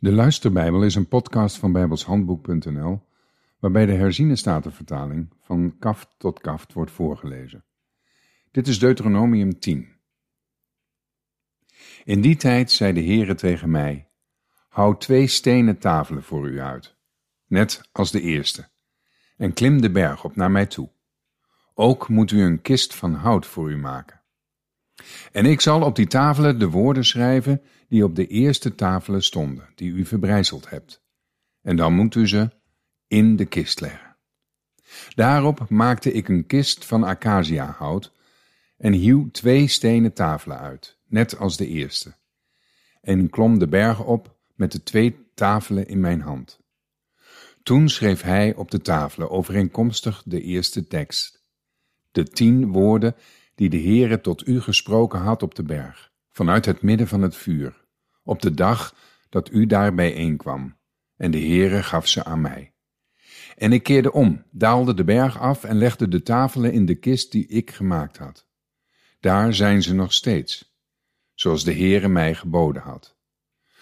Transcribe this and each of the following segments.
De Luisterbijbel is een podcast van bijbelshandboek.nl waarbij de herziene statenvertaling van kaft tot kaft wordt voorgelezen. Dit is Deuteronomium 10. In die tijd zei de Heere tegen mij, hou twee stenen tafelen voor u uit, net als de eerste, en klim de berg op naar mij toe. Ook moet u een kist van hout voor u maken. En ik zal op die tafelen de woorden schrijven die op de eerste tafelen stonden, die u verbrijzeld hebt. En dan moet u ze in de kist leggen. Daarop maakte ik een kist van acaciahout en hieuw twee stenen tafelen uit, net als de eerste. En klom de berg op met de twee tafelen in mijn hand. Toen schreef hij op de tafelen overeenkomstig de eerste tekst, de tien woorden die de Heere tot u gesproken had op de berg, vanuit het midden van het vuur, op de dag dat u daar bijeenkwam, en de Heere gaf ze aan mij. En ik keerde om, daalde de berg af en legde de tafelen in de kist die ik gemaakt had. Daar zijn ze nog steeds, zoals de Heere mij geboden had.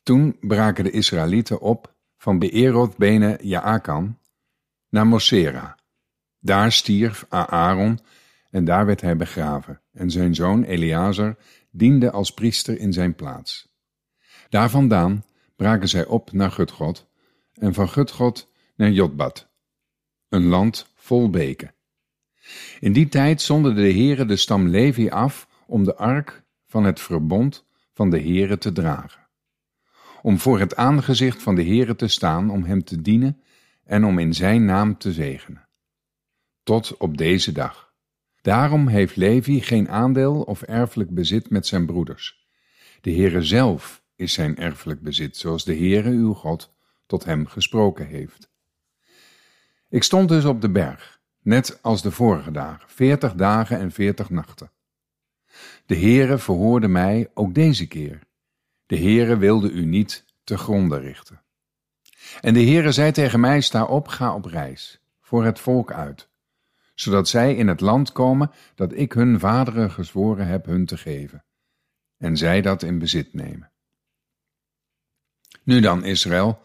Toen braken de Israëlieten op van Beeroth bene Jaakan naar Mosera. Daar stierf Aaron en daar werd hij begraven, en zijn zoon Eleazar diende als priester in zijn plaats. Daar vandaan braken zij op naar Gutgod, en van Gutgod naar Jotbad, een land vol beken. In die tijd zonder de Heere de stam Levi af om de ark van het verbond van de Heere te dragen. Om voor het aangezicht van de Heere te staan, om hem te dienen en om in zijn naam te zegenen. Tot op deze dag. Daarom heeft Levi geen aandeel of erfelijk bezit met zijn broeders. De Heere zelf is zijn erfelijk bezit, zoals de Heere uw God tot hem gesproken heeft. Ik stond dus op de berg, net als de vorige dagen, veertig dagen en veertig nachten. De Heere verhoorde mij ook deze keer. De Heere wilde u niet te gronde richten. En de Heere zei tegen mij, sta op, ga op reis, voor het volk uit zodat zij in het land komen dat ik hun vaderen gezworen heb hun te geven, en zij dat in bezit nemen. Nu dan, Israël,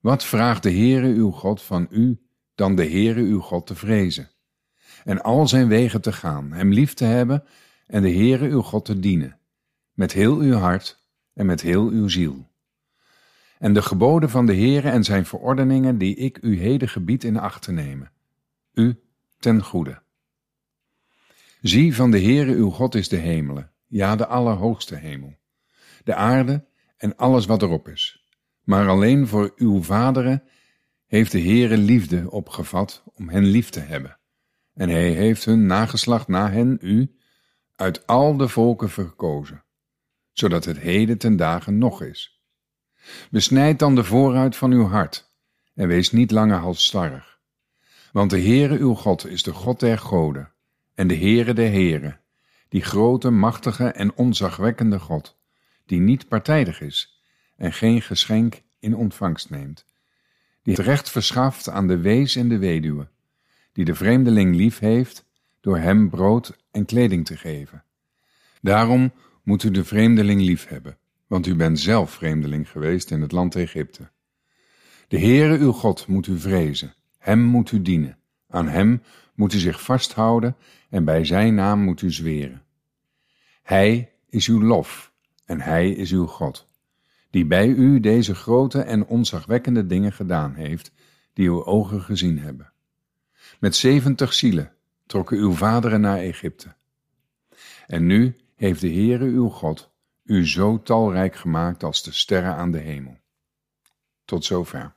wat vraagt de Heere uw God van u dan de Heere uw God te vrezen, en al zijn wegen te gaan, hem lief te hebben en de Heere uw God te dienen, met heel uw hart en met heel uw ziel. En de geboden van de Heere en zijn verordeningen die ik u heden gebied in acht te nemen, u ten goede. Zie, van de Heere uw God is de hemelen, ja, de allerhoogste hemel, de aarde en alles wat erop is. Maar alleen voor uw vaderen heeft de Heere liefde opgevat om hen lief te hebben. En hij heeft hun nageslacht na hen, u, uit al de volken verkozen, zodat het heden ten dagen nog is. Besnijd dan de vooruit van uw hart, en wees niet langer halsstarrig. Want de Heere uw God is de God der goden en de Heere der Heren, die grote, machtige en onzagwekkende God, die niet partijdig is en geen geschenk in ontvangst neemt, die het recht verschaft aan de wees en de weduwe, die de vreemdeling lief heeft door hem brood en kleding te geven. Daarom moet u de vreemdeling lief hebben, want u bent zelf vreemdeling geweest in het land Egypte. De Heere uw God moet u vrezen hem moet u dienen, aan hem moet u zich vasthouden en bij zijn naam moet u zweren. Hij is uw lof en hij is uw God, die bij u deze grote en onzagwekkende dingen gedaan heeft, die uw ogen gezien hebben. Met zeventig zielen trokken uw vaderen naar Egypte. En nu heeft de Heere uw God u zo talrijk gemaakt als de sterren aan de hemel. Tot zover.